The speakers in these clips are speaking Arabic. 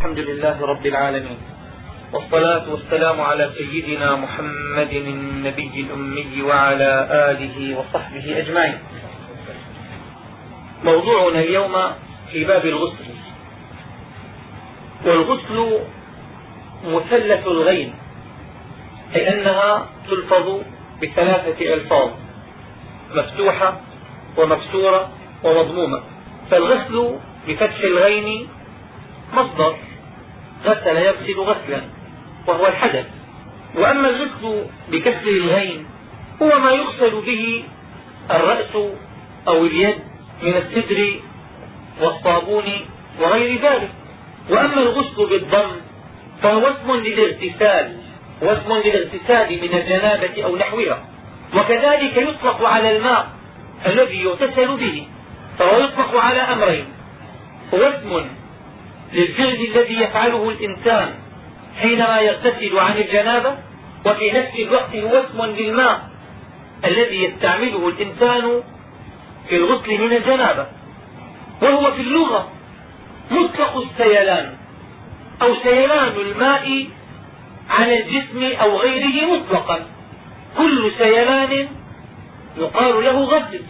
الحمد لله رب العالمين. والصلاة والسلام على سيدنا محمد النبي الأمي وعلى آله وصحبه أجمعين. موضوعنا اليوم في باب الغسل. والغسل مثلث الغين أي أنها تلفظ بثلاثة ألفاظ مفتوحة ومكسورة ومضمومة. فالغسل بفتح الغين مصدر غسل يغسل غسلا وهو الحدث. وأما الغسل بكسر الغين هو ما يغسل به الرأس أو اليد من السدر والصابون وغير ذلك. وأما الغسل بالضم فهو اسم للاغتسال واسم للاغتسال من الجنابة أو نحوها. وكذلك يطلق على الماء الذي يغتسل به فهو يطلق على أمرين هو اسم للفعل الذي يفعله الإنسان حينما يغتسل عن الجنابة وفي نفس الوقت هو اسم للماء الذي يستعمله الإنسان في الغسل من الجنابة. وهو في اللغة مطلق السيلان أو سيلان الماء على الجسم أو غيره مطلقا. كل سيلان يقال له غسل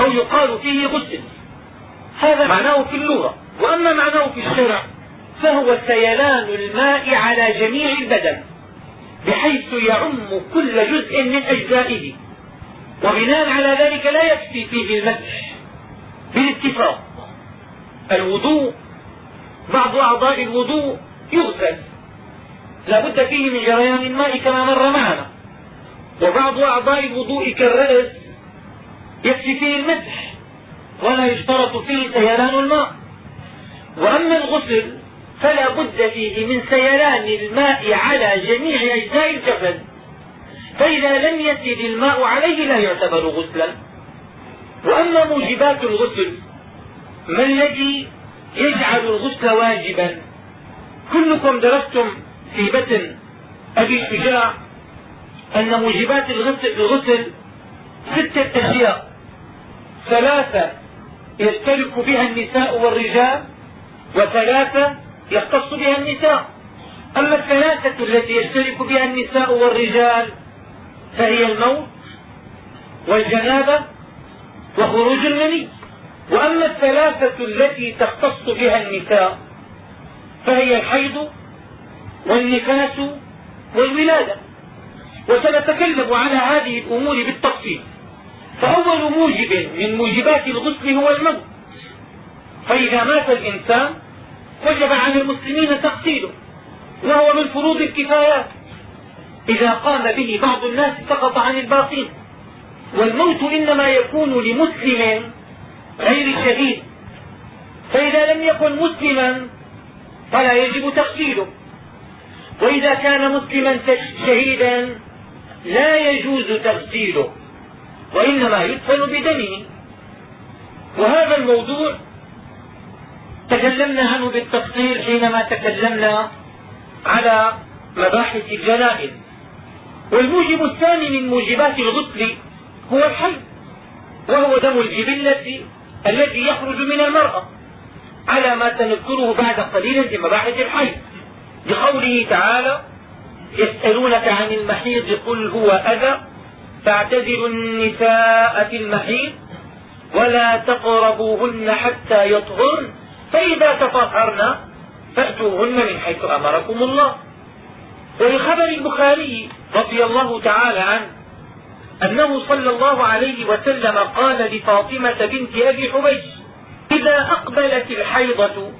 أو يقال فيه غسل. هذا معناه في اللغة. وأما معناه في الشرع فهو سيلان الماء على جميع البدن بحيث يعم كل جزء من أجزائه. وبناء على ذلك لا يكفي فيه المسح بالاتفاق. الوضوء بعض أعضاء الوضوء يغسل. لا بد فيه من جريان الماء كما مر معنا. وبعض أعضاء الوضوء كالرأس يكفي فيه المسح ولا يشترط فيه سيلان الماء. وأما الغسل فلا بد فيه من سيلان الماء على جميع أجزاء الجسد فإذا لم يسل الماء عليه لا يعتبر غسلا. وأما موجبات الغسل ما الذي يجعل الغسل واجبا؟ كلكم درستم في بطن أبي الشجاع أن موجبات الغسل ستة أشياء. ثلاثة يشترك بها النساء والرجال وثلاثة يختص بها النساء. أما الثلاثة التي يشترك بها النساء والرجال فهي الموت والجنابة وخروج المني. وأما الثلاثة التي تختص بها النساء فهي الحيض والنفاس والولادة. وسنتكلم على هذه الأمور بالتفصيل. فأول موجب من موجبات الغسل هو الموت. فإذا مات الإنسان وجب على المسلمين تغسيله وهو من فروض الكفايات. إذا قام به بعض الناس سقط عن الباقين والموت إنما يكون لمسلم غير الشهيد فإذا لم يكن مسلما فلا يجب تغسيله وإذا كان مسلما شهيدا لا يجوز تغسيله وإنما يدفن بدمه. وهذا الموضوع تكلمنا عنه بالتفصيل حينما تكلمنا على مباحث الجنائز. والموجب الثاني من موجبات الغسل هو الحي وهو دم الجبلة الذي يخرج من المرأة على ما سنذكره بعد قليل في مباحث الحي. لقوله تعالى يسألونك عن المحيض قل هو أذى فاعتزلوا النساء في المحيض ولا تقربوهن حتى يطهرن. فإذا تطهرن فأتوهن من حيث أمركم الله. ولخبر البخاري رضي الله تعالى عنه أنه صلى الله عليه وسلم قال لفاطمة بنت أبي حبيش إذا أقبلت الحيضة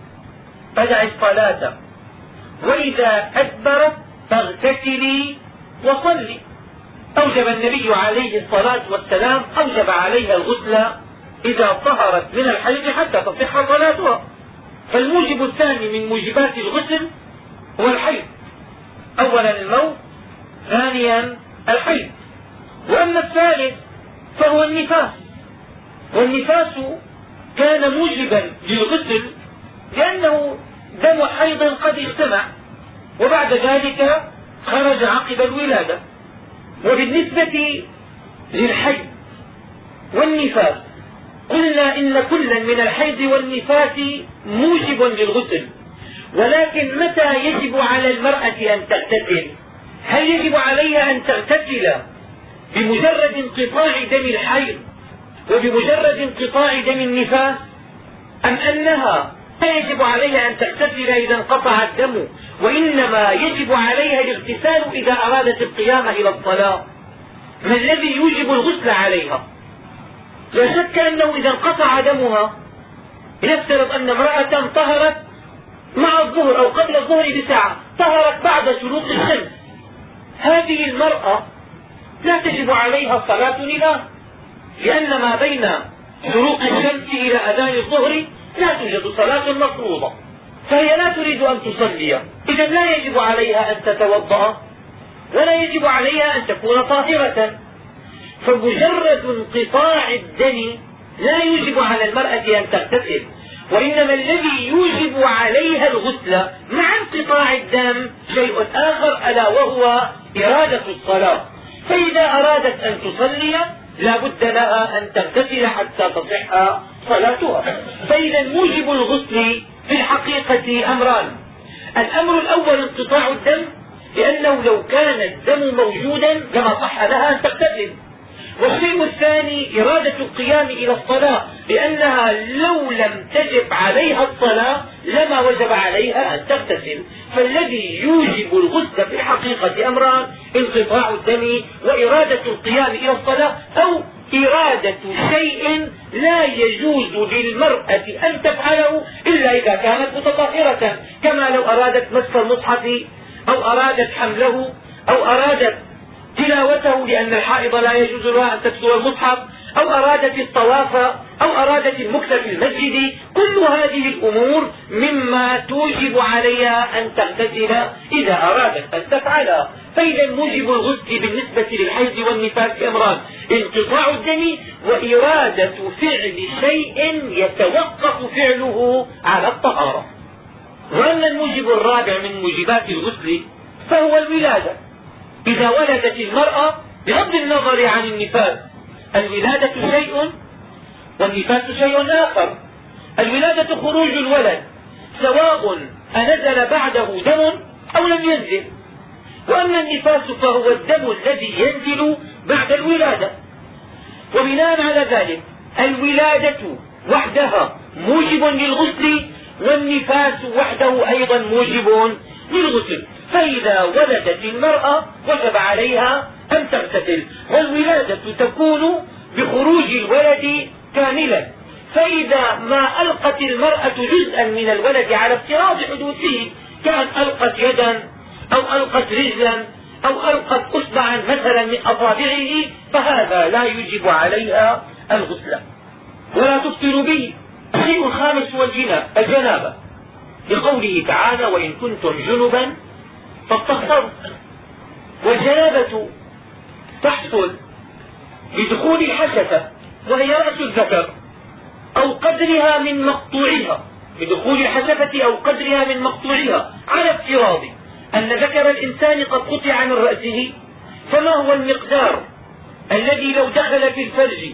فدع الصلاة وإذا أدبرت فاغتسلي وصلي. أوجب النبي عليه الصلاة والسلام أوجب عليها الغسل إذا طهرت من الحيض حتى تصح صلاتها. فالموجب الثاني من موجبات الغسل هو الحيض. أولا الموت ثانيا الحيض. وأما الثالث فهو النفاس. والنفاس كان موجبا للغسل لأنه دم حيض قد اجتمع وبعد ذلك خرج عقب الولادة. وبالنسبة للحيض والنفاس قلنا إن كلا من الحيض والنفاس موجب للغسل. ولكن متى يجب على المرأة أن تغتسل؟ هل يجب عليها أن تغتسل بمجرد انقطاع دم الحيض وبمجرد انقطاع دم النفاس؟ أم أنها لا يجب عليها أن تغتسل إذا انقطع الدم؟ وإنما يجب عليها الاغتسال إذا أرادت القيام إلى الصلاة ما الذي يوجب الغسل عليها؟ لا شك أنه إذا انقطع دمها لنفترض أن امرأة طهرت مع الظهر أو قبل الظهر بساعة طهرت بعد شروق الشمس هذه المرأة لا تجب عليها صلاة نظام لأن ما بين شروق الشمس إلى أذان الظهر لا توجد صلاة مفروضة فهي لا تريد أن تصلي. إذا لا يجب عليها أن تتوضأ ولا يجب عليها أن تكون طاهرة. فمجرد انقطاع الدم لا يوجب على المرأة أن تغتسل وإنما الذي يوجب عليها الغسل مع انقطاع الدم شيء آخر ألا وهو إرادة الصلاة. فإذا أرادت أن تصلي لا بد لها أن تغتسل حتى تصح صلاتها. فإذا موجب الغسل في الحقيقة أمران. الأمر الأول انقطاع الدم لأنه لو كان الدم موجودا لما صح لها أن تغتسل. والشيء الثاني إرادة القيام إلى الصلاة لأنها لو لم تجب عليها الصلاة لما وجب عليها أن تغتسل. فالذي يوجب الغسل في الحقيقة أمران انقطاع الدم وإرادة القيام إلى الصلاة أو إرادة شيء لا يجوز للمرأة أن تفعله إلا إذا كانت متطهرة. كما لو أرادت مس المصحف أو أرادت حمله أو أرادت تلاوته لأن الحائض لا يجوز لها أن تكسر المصحف أو أرادت الطواف أو أرادت المكث في المسجد. كل هذه الأمور مما توجب عليها أن تغتسل إذا أرادت أن تفعلها فإذا موجب الغسل بالنسبة للحيض والنفاس أمران انقطاع الدم وإرادة فعل شيء يتوقف فعله على الطهارة. وأما الموجب الرابع من موجبات الغسل فهو الولادة. إذا ولدت المرأة بغض النظر عن النفاس. الولادة شيء والنفاس شيء آخر. الولادة خروج الولد سواء أنزل بعده دم أو لم ينزل. وأما النفاس فهو الدم الذي ينزل بعد الولادة. وبناء على ذلك الولادة وحدها موجب للغسل والنفاس وحده أيضا موجب للغسل. فإذا ولدت المرأة وجب عليها أن تغتسل والولادة تكون بخروج الولد كاملا. فإذا ما ألقت المرأة جزءا من الولد على افتراض حدوثه كان ألقت يدا أو ألقت رجلا أو ألقت أصبعا مثلا من أصابعه فهذا لا يجب عليها الغسل. ولا تفطر به الشيء الخامس هو الجنابة. لقوله تعالى وإن كنتم جنبا فاستغفروا والجنابة تحصل بدخول الحشفة وهي رأس الذكر أو قدرها من مقطوعها. بدخول الحشفة أو قدرها من مقطوعها. على افتراض أن ذكر الإنسان قد قطع من رأسه فما هو المقدار الذي لو دخل في الفرج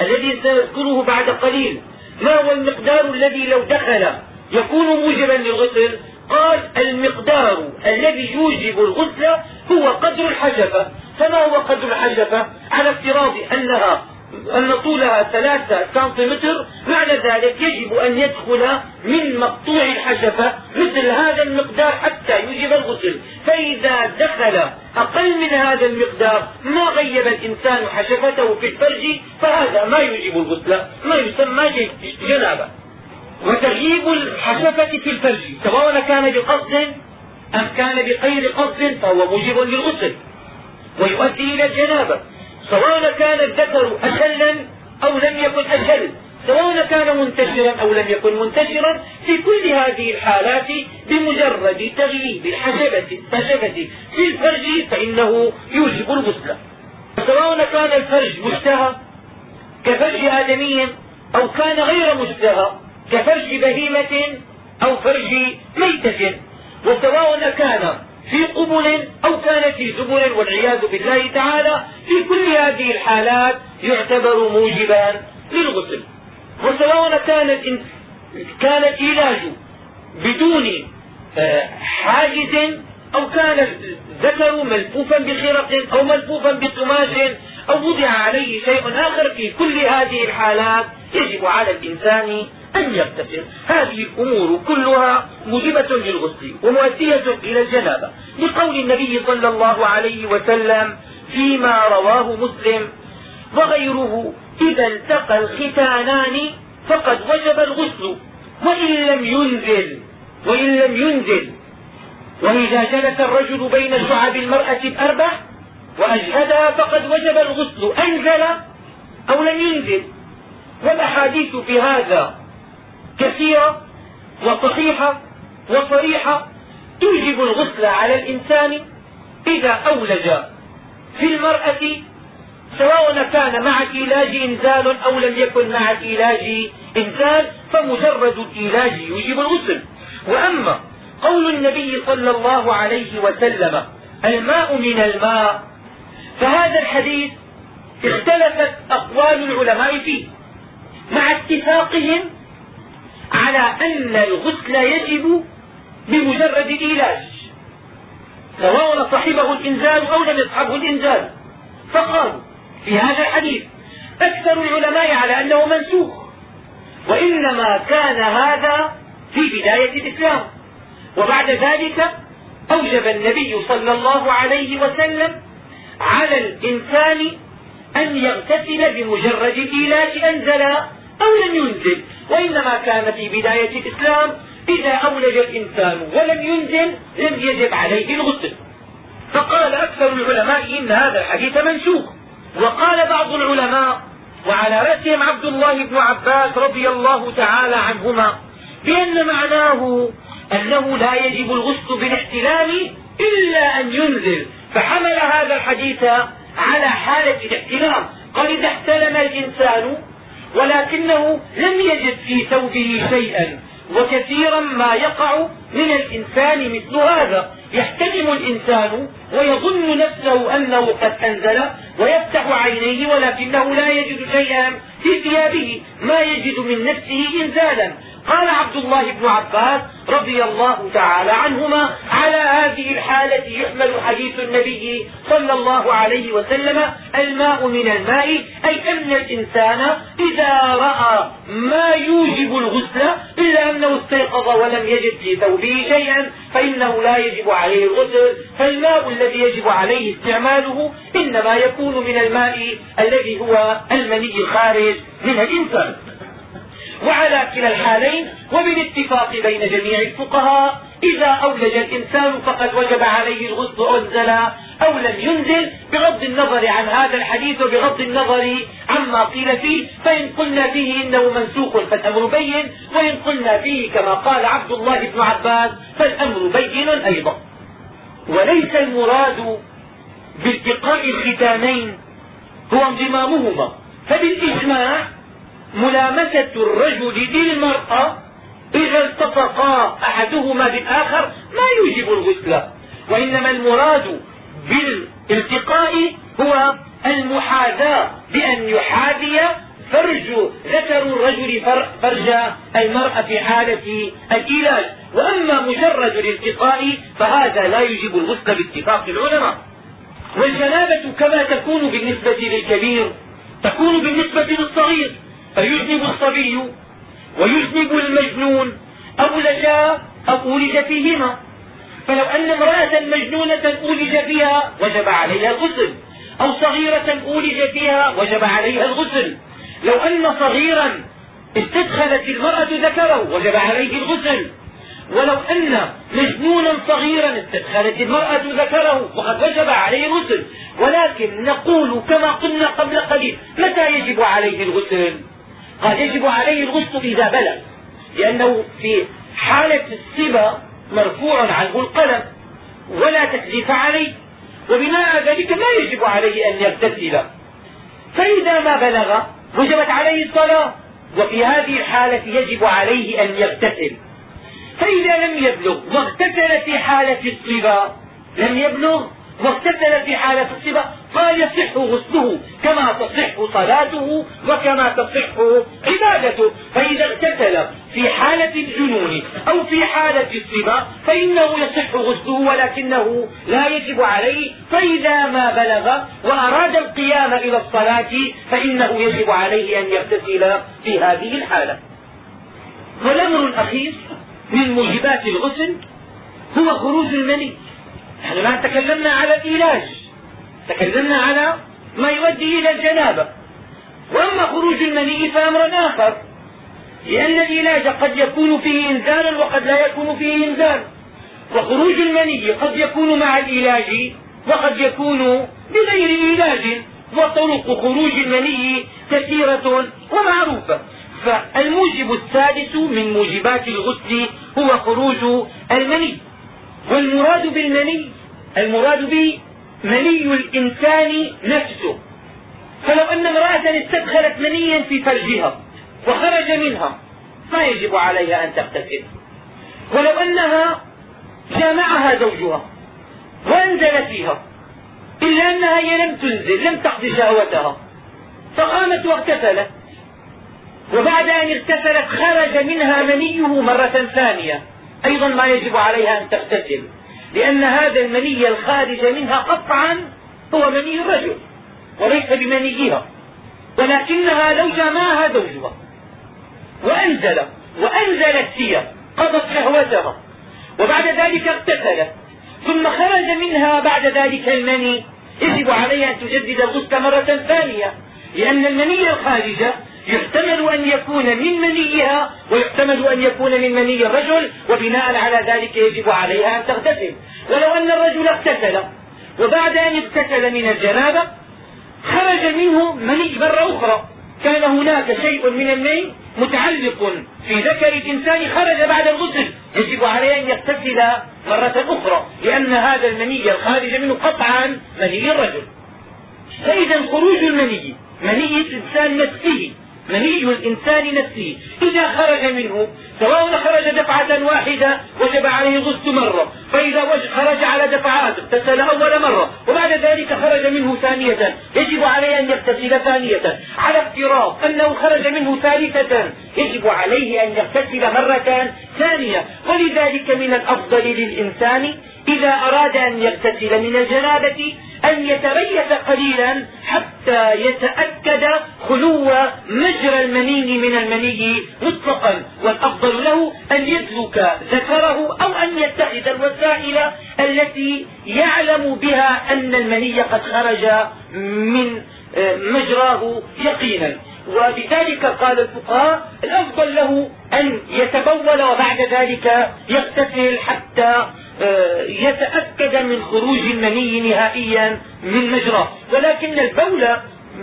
الذي سنذكره بعد قليل؟ ما هو المقدار الذي لو دخل يكون موجبا للغسل؟ قال المقدار الذي يوجب الغسل هو قدر الحشفة فما هو قدر الحشفة على افتراض أنها أن طولها ثلاثة سنتيمتر معنى ذلك يجب أن يدخل من مقطوع الحشفة مثل هذا المقدار حتى يوجب الغسل. فإذا دخل أقل من هذا المقدار ما غيب الإنسان حشفته في الفرج؟ فهذا ما يوجب الغسل ما يسمى جنابة. وتغييب الحشفة في الفرج. سواء كان بقصد أم كان بغير قصد فهو موجب للغسل ويؤدي إلى الجنابة. سواء كان الذكر أشلا أو لم يكن أشل سواء كان منتشرا أو لم يكن منتشرا في كل هذه الحالات بمجرد تغييب الحشبة الحشبة في الفرج فإنه يوجب الغسل. سواء كان الفرج مشتهى كفرج آدمي أو كان غير مشتهى كفرج بهيمة أو فرج ميتة وسواء كان في قبل أو كان في زبل والعياذ بالله تعالى في كل هذه الحالات يعتبر موجبا للغسل. وسواء كان كان العلاج بدون آه، حاجز أو كان الذكر ملفوفا بخرق أو ملفوفا بقماش أو وضع عليه شيء آخر في كل هذه الحالات يجب على الإنسان أن يغتسل هذه الأمور كلها موجبة للغسل ومؤدية إلى الجنابة. لقول النبي صلى الله عليه وسلم فيما رواه مسلم وغيره إذا التقى الختانان فقد وجب الغسل. وإن لم ينزل وإن لم ينزل. وإذا جلس الرجل بين شعب المرأة الأربع وأجهدها فقد وجب الغسل. أنزل أو لم ينزل. والأحاديث في هذا كثيرة وصحيحة وصريحة توجب الغسل على الإنسان إذا أولج. في المرأة سواء كان مع العلاج إنزال أو لم يكن مع العلاج إنزال فمجرد العلاج يوجب الغسل. وأما قول النبي صلى الله عليه وسلم الماء من الماء فهذا الحديث اختلفت أقوال العلماء فيه. مع اتفاقهم على أن الغسل يجب بمجرد العلاج سواء صحبه الإنزال أو لم يصحبه الإنزال. فقالوا في هذا الحديث أكثر العلماء على أنه منسوخ وإنما كان هذا في بداية الإسلام. وبعد ذلك أوجب النبي صلى الله عليه وسلم على الإنسان أن يغتسل بمجرد الإيلاج أنزل أو لم ينزل. وإنما كان في بداية الإسلام إذا أولج الإنسان ولم ينزل لم يجب عليه الغسل. فقال أكثر العلماء إن هذا الحديث منسوخ. وقال بعض العلماء وعلى رأسهم عبد الله بن عباس رضي الله تعالى عنهما بأن معناه أنه لا يجب الغسل بالاحتلال إلا أن ينزل. فحمل هذا الحديث على حالة الاحتلام قال إذا احتلم الإنسان ولكنه لم يجد في ثوبه شيئا وكثيرا ما يقع من الإنسان مثل هذا. يحتلم الإنسان ويظن نفسه أنه قد أنزل ويفتح عينيه ولكنه لا يجد شيئا في ثيابه. ما يجد من نفسه إنزالا. قال عبد الله بن عباس رضي الله تعالى عنهما على هذه الحالة يحمل حديث النبي صلى الله عليه وسلم الماء من الماء أي أن الإنسان إذا رأى ما يوجب الغسل إلا أنه استيقظ ولم يجد في ثوبه شيئا فإنه لا يجب عليه الغسل فالماء الذي يجب عليه استعماله إنما يكون من الماء الذي هو المني الخارج من الإنسان. وعلى كلا الحالين وبالاتفاق بين جميع الفقهاء إذا أولج الإنسان فقد وجب عليه الغسل أنزل أو لم ينزل بغض النظر عن هذا الحديث وبغض النظر عما قيل فيه فإن قلنا فيه إنه منسوخ فالأمر بين وإن قلنا فيه كما قال عبد الله بن عباس فالأمر بين أيضا. وليس المراد بالتقاء الختانين هو انضمامهما. فبالإجماع ملامسة الرجل للمرأة إذا التصقا أحدهما بالآخر ما يوجب الغسل وإنما المراد بالالتقاء هو المحاذاة بأن يحاذي فرج ذكر الرجل فرج المرأة في حالة الإيلاج. وأما مجرد الالتقاء فهذا لا يجب الغسل باتفاق العلماء. والجنابة كما تكون بالنسبة للكبير تكون بالنسبة للصغير. فيذنب الصبي ويذنب المجنون. أولج أو أولج فيهما. فلو أن امرأة مجنونة أولج فيها وجب عليها الغسل. أو صغيرة أولج فيها وجب عليها الغسل. لو أن صغيرا استدخلت المرأة ذكره وجب عليه الغسل. ولو أن مجنونا صغيرا استدخلت المرأة ذكره وقد وجب عليه الغسل. ولكن نقول كما قلنا قبل قليل متى يجب عليه الغسل؟ قال يجب عليه الغسل إذا بلغ لأنه في حالة الصبا مرفوع عنه القلم ولا تكليف عليه وبناء ذلك ما يجب عليه أن يغتسل. فإذا ما بلغ وجبت عليه الصلاة وفي هذه الحالة يجب عليه أن يغتسل. فإذا لم يبلغ واغتسل في حالة الصبا لم يبلغ واغتسل في حالة الصبا قال يصح غسله كما تصح صلاته وكما تصح عبادته. فإذا اغتسل في حالة الجنون أو في حالة الصبا فإنه يصح غسله ولكنه لا يجب عليه. فإذا ما بلغ وأراد القيام إلى الصلاة فإنه يجب عليه أن يغتسل في هذه الحالة. والأمر الأخير من موجبات الغسل هو خروج المني. نحن الآن تكلمنا على العلاج تكلمنا على ما يؤدي إلى الجنابة. وأما خروج المني فأمر آخر لأن العلاج قد يكون فيه إنزال وقد لا يكون فيه إنزال وخروج المني قد يكون مع العلاج وقد يكون بغير علاج. وطرق خروج المني كثيرة ومعروفة. فالموجب السادس من موجبات الغسل هو خروج المني والمراد بالمني المراد به مني الإنسان نفسه. فلو أن امرأة استدخلت منيا في فرجها وخرج منها ما يجب عليها أن تغتسل ولو أنها جامعها زوجها وأنزل فيها إلا أنها هي لم تنزل لم تقضي شهوتها. فقامت واغتسلت. وبعد أن اغتسلت خرج منها منيه مرة ثانية. أيضا ما يجب عليها أن تغتسل لأن هذا المني الخارج منها قطعا هو مني الرجل وليس بمنيها ولكنها لو جامعها زوجها وأنزل وأنزلت هي قضت شهوتها وبعد ذلك اغتسلت ثم خرج منها بعد ذلك المني. يجب عليها أن تجدد الغسل مرة ثانية لأن المني الخارج يحتمل أن يكون من منيها ويحتمل أن يكون من مني الرجل وبناء على ذلك يجب عليها أن تغتسل. ولو أن الرجل اغتسل وبعد أن اغتسل من الجنابة خرج منه مني مرة أخرى. كان هناك شيء من المني متعلق في ذكر الإنسان خرج بعد الغسل. يجب عليه أن يغتسل مرة أخرى لأن هذا المني الخارج منه قطعا مني الرجل. فإذا خروج المني مني الإنسان نفسه مني الإنسان نفسه إذا خرج منه سواء خرج دفعة واحدة وجب عليه غسل مرة. فإذا خرج على دفعات اغتسل أول مرة. وبعد ذلك خرج منه ثانية. يجب عليه أن يغتسل ثانية. على افتراض أنه خرج منه ثالثة يجب عليه أن يغتسل مرة ثانية. ولذلك من الأفضل للإنسان إذا أراد أن يغتسل من الجنابة أن يتريث قليلا حتى يتأكد خلو مجرى المني من المني مطلقا. والأفضل له أن يدلك ذكره أو أن يتخذ الوسائل التي يعلم بها أن المني قد خرج من آه، مجراه يقينا. وبذلك قال الفقهاء الأفضل له أن يتبول وبعد ذلك يغتسل حتى يتأكد من خروج المني نهائيا من مجرى. ولكن البول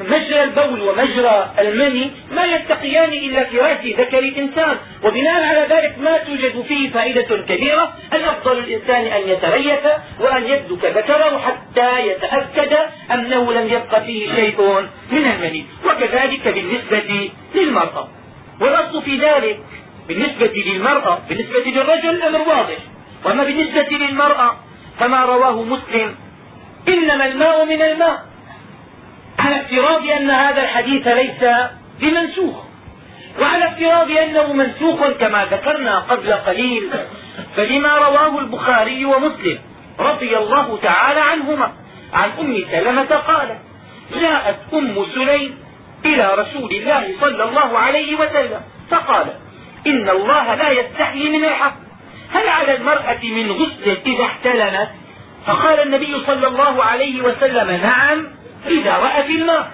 مجرى البول ومجرى المني ما يلتقيان إلا في رأس ذكر الإنسان. وبناء على ذلك ما توجد فيه فائدة كبيرة الأفضل الإنسان أن يتريث وأن يدك ذكره حتى يتأكد أنه لم يبق فيه شيء من المني. وكذلك بالنسبة للمرأة. والأصل في ذلك بالنسبة للمرأة بالنسبة للرجل الأمر واضح. وما بالنسبة للمرأة كما رواه مسلم. إنما الماء من الماء. على افتراض أن هذا الحديث ليس بمنسوخ. وعلى افتراض أنه منسوخ كما ذكرنا قبل قليل. فلما رواه البخاري ومسلم رضي الله تعالى عنهما عن أم سلمة قالت جاءت أم سليم إلى رسول الله صلى الله عليه وسلم فقالت إن الله لا يستحيي من الحق. هل على المرأة من غسل إذا احتلمت؟ فقال النبي صلى الله عليه وسلم نعم إذا رأت الماء.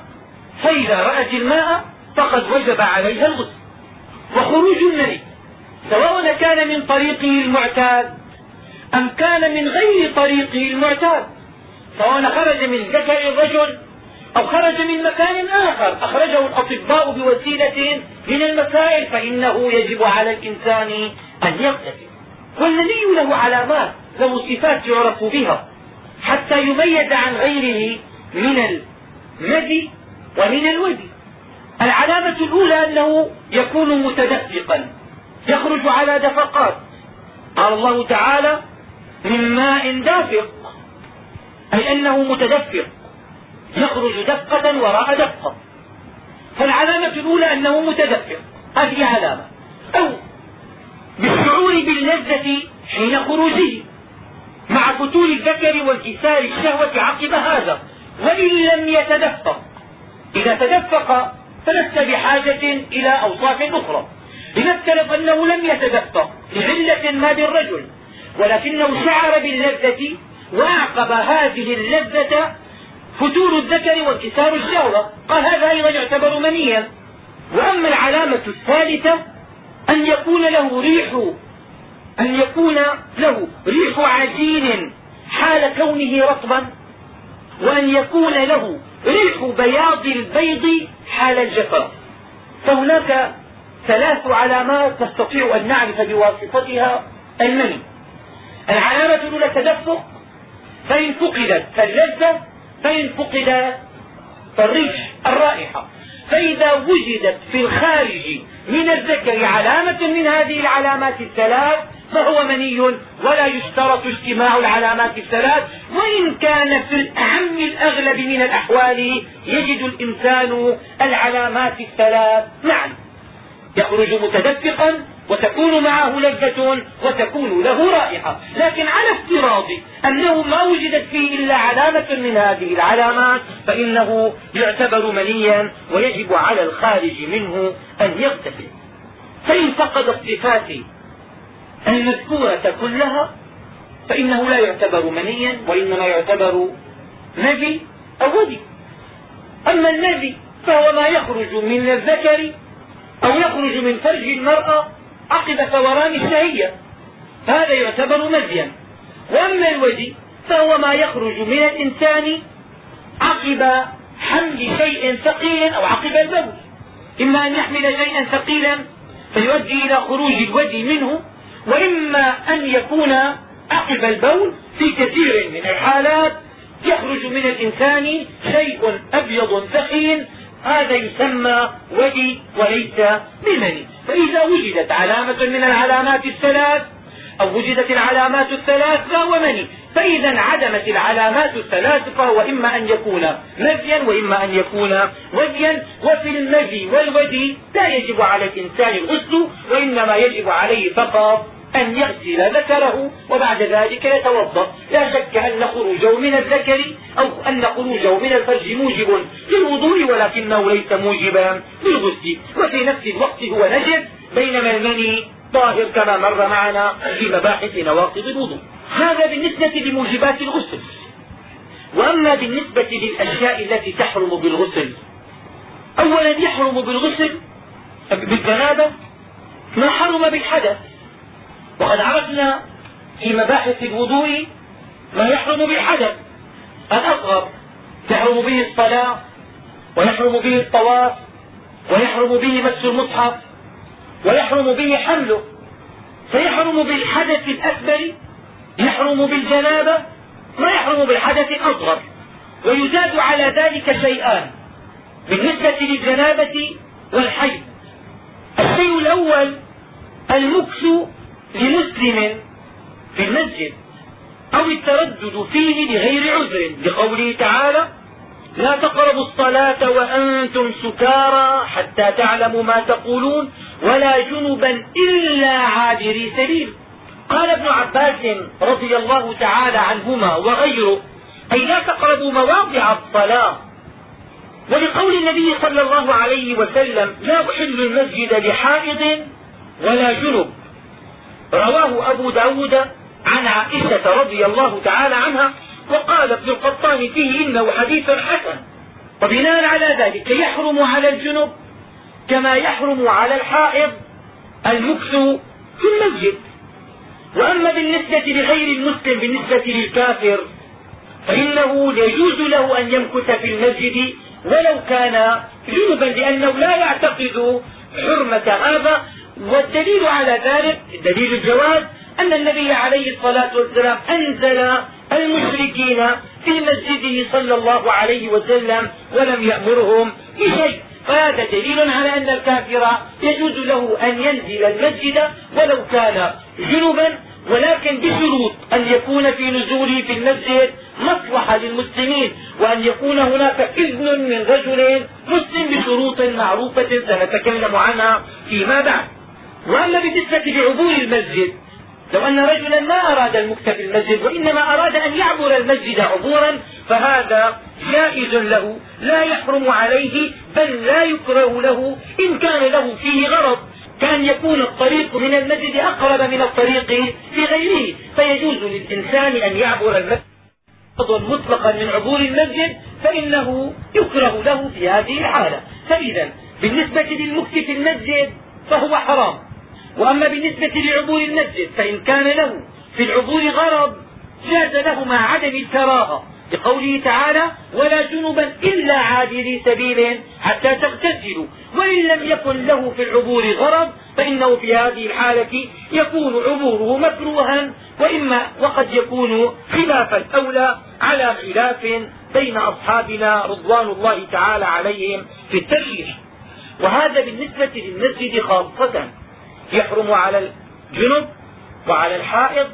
فإذا رأت الماء فقد وجب عليها الغسل. وخروج المني سواء كان من طريقه المعتاد أم كان من غير طريقه المعتاد سواء خرج من ذكر الرجل أو خرج من مكان آخر أخرجه الأطباء بوسيلة من المسائل فإنه يجب على الإنسان أن يغتسل. والمني له علامات له صفات يعرف بها حتى يميز عن غيره من المدي ومن الودي. العلامة الأولى أنه يكون متدفقا يخرج على دفقات. قال الله تعالى من ماء دافق. أي أنه متدفق يخرج دفقة وراء دفقة فالعلامة الأولى أنه متدفق هذه علامة. أو بالشعور باللذة حين خروجه مع فتور الذكر وانكسار الشهوة عقب هذا وإن لم يتدفق. إذا تدفق فلست بحاجة إلى أوصاف أخرى. لنفترض أنه لم يتدفق لعلة ما بالرجل ولكنه شعر باللذة وأعقب هذه اللذة فتور الذكر وانكسار الشهوة. قال هذا أيضا يعتبر منيا. وأما العلامة الثالثة أن يكون له ريح أن يكون له ريح عجين حال كونه رطبا وأن يكون له ريح بياض البيض حال الجفاف فهناك ثلاث علامات نستطيع أن نعرف بواسطتها المني. العلامة الأولى التدفق فإن فقدت فاللذة فإن فقد فالريح الرائحة. فإذا وجدت في الخارج من الذكر علامة من هذه العلامات الثلاث فهو مني ولا يشترط اجتماع العلامات الثلاث. وإن كان في الأهم الأغلب من الأحوال يجد الإنسان العلامات الثلاث. معا يخرج متدفقا وتكون معه لذة وتكون له رائحة. لكن على افتراض أنه ما وجدت فيه إلا علامة من هذه العلامات فإنه يعتبر منيا ويجب على الخارج منه أن يغتسل. فإن فقد الصفات المذكورة كلها فإنه لا يعتبر منيا وإنما يعتبر نبي أو ودي أما النبي فهو ما يخرج من الذكر أو يخرج من فرج المرأة عقب ثوران الشهية. هذا يعتبر مزيا. وأما الودي فهو ما يخرج من الإنسان عقب حمل شيء ثقيل أو عقب البول إما أن يحمل شيئا ثقيلا فيؤدي إلى خروج الودي منه وإما أن يكون عقب البول في كثير من الحالات. يخرج من الإنسان شيء أبيض ثخين هذا يسمى ودي وليس بمني. فإذا وجدت علامة من العلامات الثلاث أو وجدت العلامات الثلاث فهو مني. فإذا عدمت العلامات الثلاث فهو إما أن يكون مزيا وإما أن يكون وديا وفي المزي والودي لا يجب على الإنسان الغسل وإنما يجب عليه فقط أن يغسل ذكره وبعد ذلك يتوضأ. لا شك أن خروجه من الذكر أو أن خروجه من الفرج موجب للوضوء ولكنه ليس موجبا للغسل. وفي نفس الوقت هو نجس بينما المني طاهر كما مر معنا في مباحث نواقض الوضوء. هذا بالنسبة لموجبات الغسل. وأما بالنسبة للأشياء التي تحرم بالغسل أولا يحرم بالغسل بالجنابة. ما حرم بالحدث؟ وقد عرفنا في مباحث الوضوء ما يحرم بالحدث الأصغر يحرم به الصلاة ويحرم به الطواف ويحرم به مس المصحف ويحرم به حمله. فيحرم بالحدث الأكبر يحرم بالجنابة ما يحرم بالحدث الأصغر. ويزاد على ذلك شيئان. بالنسبة للجنابة والحيض. الشيء الأول المكس لمسلم في المسجد أو التردد فيه لغير عذر لقوله تعالى لا تقربوا الصلاة وأنتم سكارى حتى تعلموا ما تقولون ولا جنبا إلا عابري سبيل قال ابن عباس رضي الله تعالى عنهما وغيره أي لا تقربوا مواضع الصلاة. ولقول النبي صلى الله عليه وسلم لا أحل المسجد لحائض ولا جنب. رواه أبو ب داود عن عائشة رضي الله تعالى عنها وقال ابن القطان فيه إنه حديث حسن. وبناء على ذلك يحرم على الجنب كما يحرم على الحائض المكث في المسجد. وأما بالنسبة لغير المسلم بالنسبة للكافر فإنه يجوز له أن يمكث في المسجد ولو كان جنبا لأنه لا يعتقد حرمة هذا والدليل على ذلك دليل الجواز أن النبي عليه الصلاة والسلام أنزل المشركين في مسجده صلى الله عليه وسلم ولم يأمرهم بشيء. فهذا دليل على أن الكافر يجوز له أن ينزل المسجد ولو كان جنبا ولكن بشروط أن يكون في نزوله في المسجد مصلحة للمسلمين وأن يكون هناك إذن من رجل مسلم بشروط معروفة سنتكلم عنها فيما بعد. وأما بالنسبة لعبور المسجد لو أن رجلا ما أراد المكت في المسجد وإنما أراد أن يعبر المسجد عبورا فهذا جائز له لا يحرم عليه بل لا يكره له إن كان له فيه غرض. كان يكون الطريق من المسجد أقرب من الطريق في غيره. فيجوز للإنسان أن يعبر المسجد مطلقا من عبور المسجد فإنه يكره له في هذه الحالة. فإذا بالنسبة للمكت في المسجد فهو حرام. وأما بالنسبة لعبور المسجد فإن كان له في العبور غرض جاز له مع عدم الكراهة لقوله تعالى ولا جنبا إلا عابري سبيل حتى تغتسلوا. وإن لم يكن له في العبور غرض فإنه في هذه الحالة يكون عبوره مكروها وإما وقد يكون خلاف الأولى على خلاف بين أصحابنا رضوان الله تعالى عليهم في الترجيح وهذا بالنسبة للمسجد خاصة. يحرم على الجنب وعلى الحائض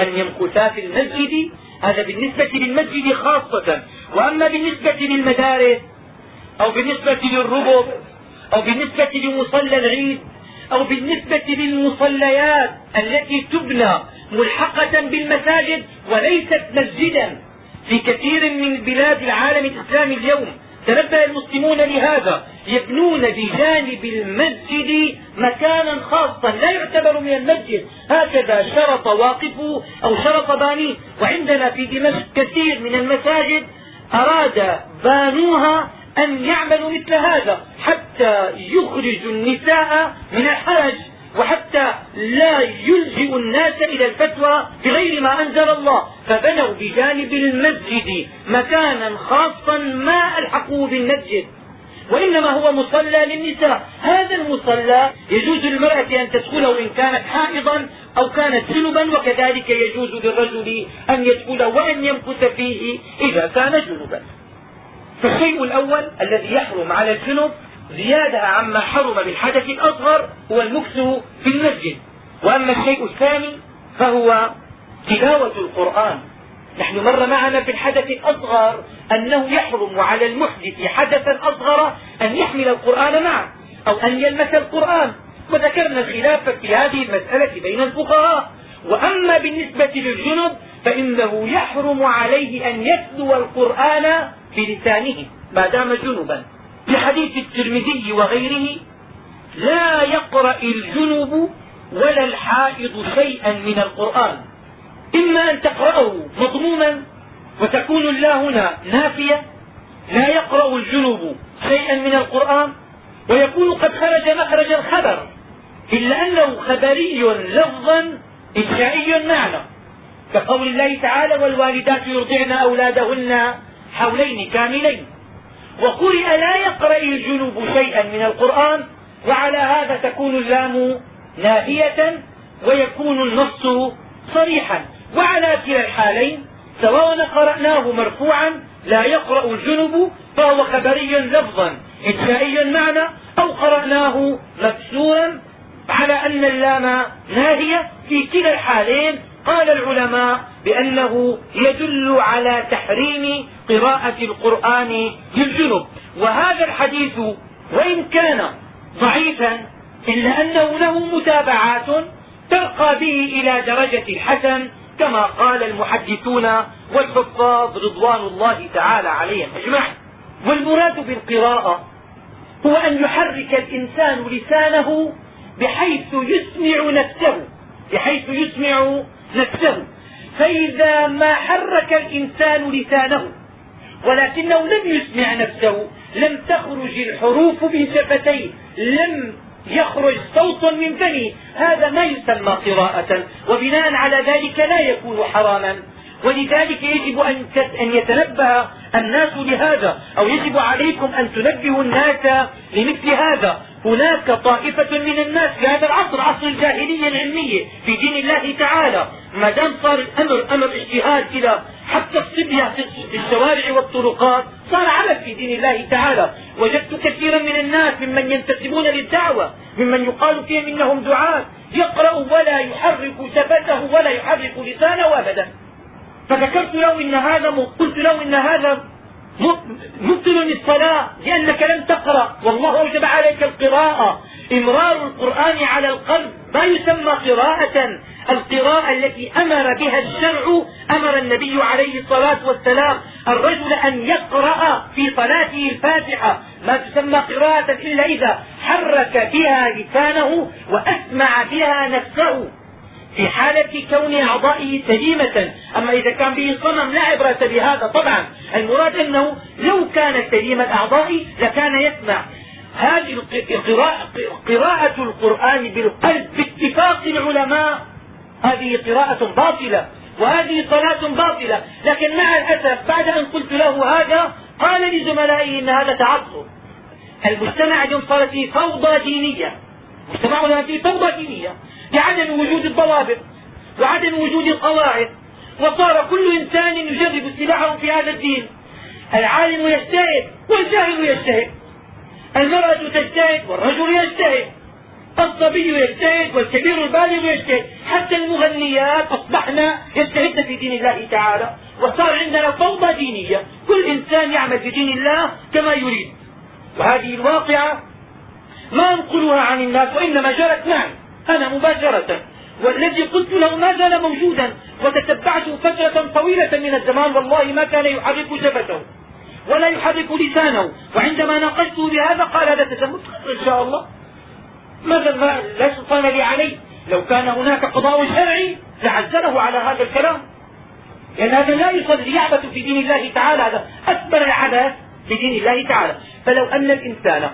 أن يمكثا في المسجد. هذا بالنسبة للمسجد خاصة. وأما بالنسبة للمدارس أو بالنسبة للربط أو بالنسبة لمصلى العيد أو بالنسبة للمصليات التي تبنى ملحقة بالمساجد وليست مسجدا. في كثير من بلاد العالم الإسلامي اليوم تنبه المسلمون لهذا. يبنون بجانب المسجد مكانا خاصا لا يعتبر من المسجد. هكذا شرط واقفه أو شرط بانيه وعندنا في دمشق كثير من المساجد أراد بانوها أن يعملوا مثل هذا حتى يخرجوا النساء من الحرج وحتى لا يلجئ الناس إلى الفتوى بغير ما أنزل الله. فبنوا بجانب المسجد مكانا خاصا ما ألحقوه بالمسجد. وإنما هو مصلى للنساء. هذا المصلى يجوز للمرأة أن تدخله إن كانت حائضا أو كانت جنبا وكذلك يجوز للرجل أن يدخله وأن يمكث فيه إذا كان جنبا. فالشيء الأول الذي يحرم على الجنب زيادة عما حرم بالحدث الأصغر هو المكث في المسجد. وأما الشيء الثاني فهو تلاوة القرآن. نحن مر معنا في الحدث الأصغر أنه يحرم على المحدث حدثا أصغر أن يحمل القرآن معه أو أن يلمس القرآن. وذكرنا الخلاف في هذه المسألة بين الفقهاء. وأما بالنسبة للجنب فإنه يحرم عليه أن يتلو القرآن بلسانه ما دام جنبا. في حديث الترمذي وغيره لا يقرأ الجنب ولا الحائض شيئا من القرآن. إما أن تقرأه مضموما وتكون الله هنا نافية لا يقرأ الجنب شيئا من القرآن ويكون قد خرج مخرج الخبر إلا أنه خبري لفظا إنشائي معنى كقول الله تعالى والوالدات يرضعن أولادهن حولين كاملين وقرئ لا يقرأ الجنوب شيئا من القرآن وعلى هذا تكون اللام ناهية ويكون النص صريحا. وعلى كلا الحالين سواء قرأناه مرفوعا لا يقرأ الجنب فهو خبري لفظا إنشائي معنى أو قرأناه مكسورا على أن اللام ناهية. في كلا الحالين قال العلماء بأنه يدل على تحريم قراءة القرآن للجنب وهذا الحديث وإن كان ضعيفا إلا أنه له متابعات ترقى به إلى درجة الحسن كما قال المحدثون والحفاظ رضوان الله تعالى عليهم. اجمعين والمراد بالقراءة هو أن يحرك الإنسان لسانه بحيث يسمع نفسه بحيث يسمع نفسه. فإذا ما حرك الإنسان لسانه ولكنه لم يسمع نفسه لم تخرج الحروف من شفتيه لم يخرج صوت من فمه. هذا ما يسمى قراءة وبناء على ذلك لا يكون حراما. ولذلك يجب أن يتنبه الناس لهذا أو يجب عليكم أن تنبهوا الناس لمثل هذا. هناك طائفة من الناس في هذا العصر عصر الجاهلية العلمية في دين الله تعالى. ما دام صار الأمر أمر اجتهاد كذا حتى الصبية في الشوارع والطرقات صار عمل في دين الله تعالى. وجدت كثيرا من الناس ممن ينتسبون للدعوة ممن يقال فيهم إنهم دعاة يقرأ ولا يحرك شفته ولا يحرك لسانه ابدا. فذكرت له إن هذا قلت له إن هذا مبطل الصلاة لأنك لم تقرأ. والله أوجب عليك القراءة. إمرار القرآن على القلب. ما يسمى قراءة؟ القراءة التي أمر بها الشرع أمر النبي عليه الصلاة والسلام. الرجل أن يقرأ في صلاته الفاتحة. ما تسمى قراءة إلا إذا حرك بها لسانه وأسمع بها نفسه. في حالة كون أعضائه سليمة. أما إذا كان به صنم لا عبرة بهذا طبعا. المراد أنه لو كان سليم الأعضاء لكان يسمع. هذه قراءة القرآن بالقلب باتفاق العلماء. هذه قراءة باطلة وهذه صلاة باطلة. لكن مع الأسف بعد أن قلت له هذا قال لزملائه إن هذا تعصب المجتمع اليوم صار فيه فوضى دينية. مجتمعنا فيه فوضى دينية. لعدم وجود الضوابط وعدم وجود القواعد وصار كل إنسان يجرب سلاحه في هذا الدين. العالم يجتهد والجاهل يجتهد. المرأة تجتهد والرجل يجتهد. الصبي يجتهد والكبير البالغ يجتهد. حتى المغنيات أصبحن يجتهدن في دين الله تعالى. وصار عندنا فوضى دينية. كل إنسان يعمل في دين الله كما يريد. وهذه الواقعة ما انقلها عن الناس وإنما جرت معي. أنا مباشرة. والذي قلت له ما زال موجودا وتتبعته فترة طويلة من الزمان والله ما كان يحرك شفته ولا يحرك لسانه. وعندما ناقشته بهذا قال هذا تسمت إن شاء الله. ماذا ما لا سلطان لي عليه. لو كان هناك قضاء شرعي لعزله على هذا الكلام. لأن هذا لا يصلي يعبث في دين الله تعالى. هذا أكبر العبث في دين الله تعالى. فلو أن الإنسان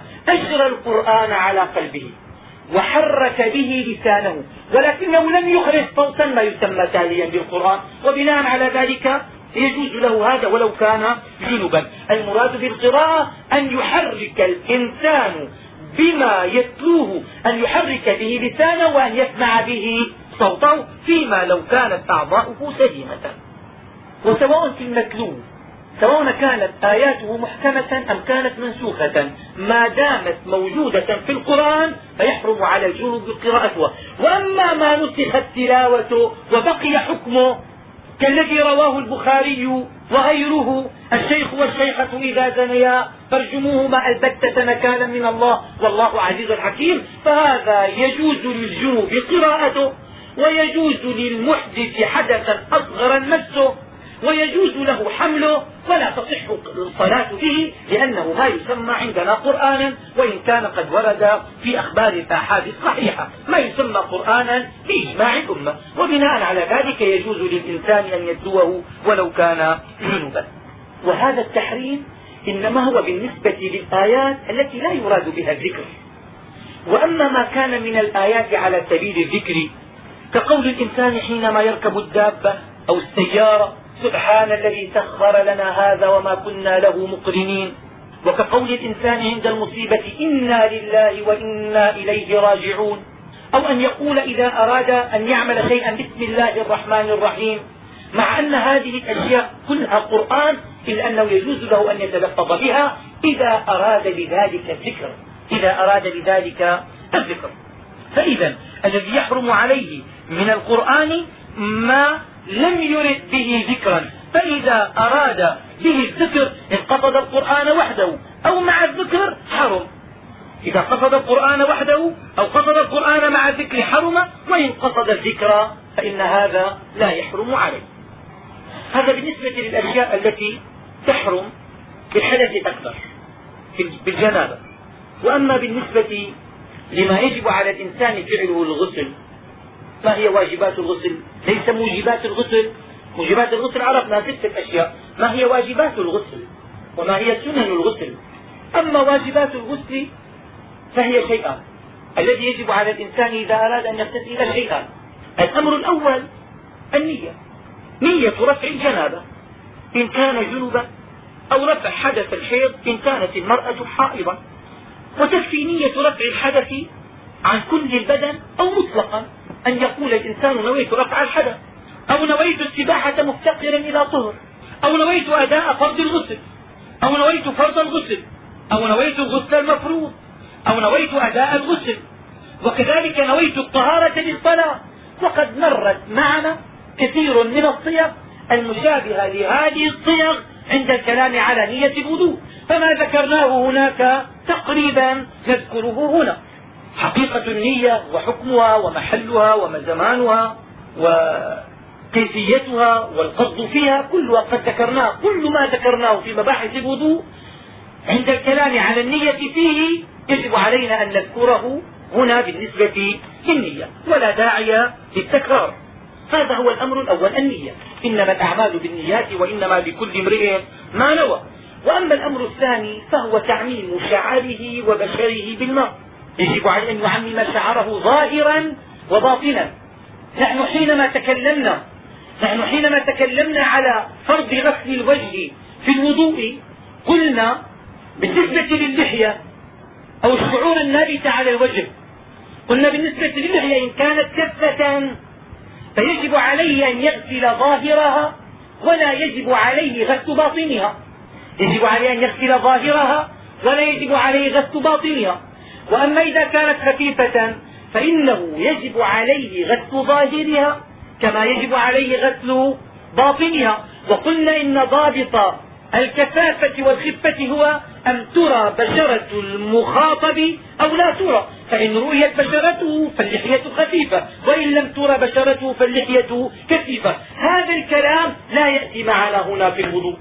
القرآن على قلبه وحرك به لسانه. ولكنه لم يخرج صوتا ما يسمى تاليا بالقرآن. وبناء على ذلك يجوز له هذا ولو كان جنبا. المراد بالقراءة أن يحرك الإنسان بما يتلوه أن يحرك به لسانه وأن يسمع به صوته فيما لو كانت أعضاؤه سليمة. وسواء في المتلو سواء كانت آياته محكمة أم كانت منسوخة ما دامت موجودة في القرآن فيحرم على الجنوب قراءتها وأما ما نسخت تلاوته وبقي حكمه كالذي رواه البخاري وغيره الشيخ والشيخة إذا زنيا فارجموهما البتة نكالا من الله والله عزيز حكيم فهذا يجوز للجنوب قراءته ويجوز للمحدث حدثا أصغر مسه ويجوز له حمله ولا تصح الصلاة به لأنه ما يسمى عندنا قرآنا وإن كان قد ورد في أخبار الآحاد الصحيحة ما يسمى قرآنا بإجماع الأمة. وبناء على ذلك يجوز للإنسان أن يتلوه ولو كان جنبا وهذا التحريم إنما هو بالنسبة للآيات التي لا يراد بها الذكر. وأما ما كان من الآيات على سبيل الذكر كقول الإنسان حينما يركب الدابة أو السيارة سبحان الذي سخر لنا هذا وما كنا له مقرنين. وكقول الإنسان عند المصيبة إنا لله وإنا إليه راجعون. أو أن يقول إذا أراد أن يعمل شيئا بسم الله الرحمن الرحيم. مع أن هذه الأشياء كلها قرآن إلا أنه يجوز له أن يتلفظ بها إذا أراد بذلك الذكر إذا أراد بذلك الذكر. فإذا الذي يحرم عليه من القرآن ما لم يرد به ذكرا فإذا أراد به الذكر ان قصد القرآن وحده أو مع الذكر حرم. إذا قصد القرآن وحده أو قصد القرآن مع الذكر حرم وإن قصد الذكر فإن هذا لا يحرم عليه. هذا بالنسبة للأشياء التي تحرم بالحدث الأكبر بالجنابة. وأما بالنسبة لما يجب على الإنسان فعله الغسل ما هي واجبات الغسل؟ ليس موجبات الغسل. موجبات الغسل عرفنا ستة أشياء ما هي واجبات الغسل؟ وما هي سنن الغسل؟ أما واجبات الغسل فهي شيئان الذي يجب على الإنسان إذا أراد أن يغتسل شيئان الأمر الأول النية. نية رفع الجنابة. إن كان جنبا أو رفع حدث الحيض إن كانت المرأة حائضا. وتكفي نية رفع الحدث عن كل البدن أو مطلقا. أن يقول الإنسان نويت رفع الحدث أو نويت السباحة مفتقرا إلى طهر أو نويت أداء فرض الغسل أو نويت فرض الغسل أو نويت الغسل المفروض أو نويت أداء الغسل. وكذلك نويت الطهارة للصلاة. وقد مرت معنا كثير من الصيغ المشابهة لهذه الصيغ عند الكلام على نية الوضوء. فما ذكرناه هناك تقريبا نذكره هنا. حقيقة النية وحكمها ومحلها وزمانها وكيفيتها والقصد فيها كلها قد ذكرناه. كل ما ذكرناه في مباحث الوضوء عند الكلام على النية فيه يجب علينا أن نذكره هنا بالنسبة للنية ولا داعي للتكرار. هذا هو الأمر الأول النية. إنما الأعمال بالنيات وإنما لكل امرئ ما نوى. وأما الأمر الثاني فهو تعميم شعره وبشره بالماء. يجب عليه أن يعمم شعره ظاهرا وباطنا. نحن حينما تكلمنا نحن حينما تكلمنا على فرض غسل الوجه في الوضوء قلنا بالنسبة للحية أو الشعور النابت على الوجه قلنا بالنسبة للحية إن كانت كثة فيجب عليه أن يغسل ظاهرها ولا يجب عليه غسل باطنها. يجب عليه أن يغسل ظاهرها ولا يجب عليه غسل باطنها. وأما إذا كانت خفيفة فإنه يجب عليه غسل ظاهرها كما يجب عليه غسل باطنها. وقلنا إن ضابط الكثافة والخفة هو أن ترى بشرة المخاطب أو لا ترى. فإن رؤيت بشرته فاللحية خفيفة وإن لم ترى بشرته فاللحية كثيفة. هذا الكلام لا يأتي معنا هنا في الوضوء.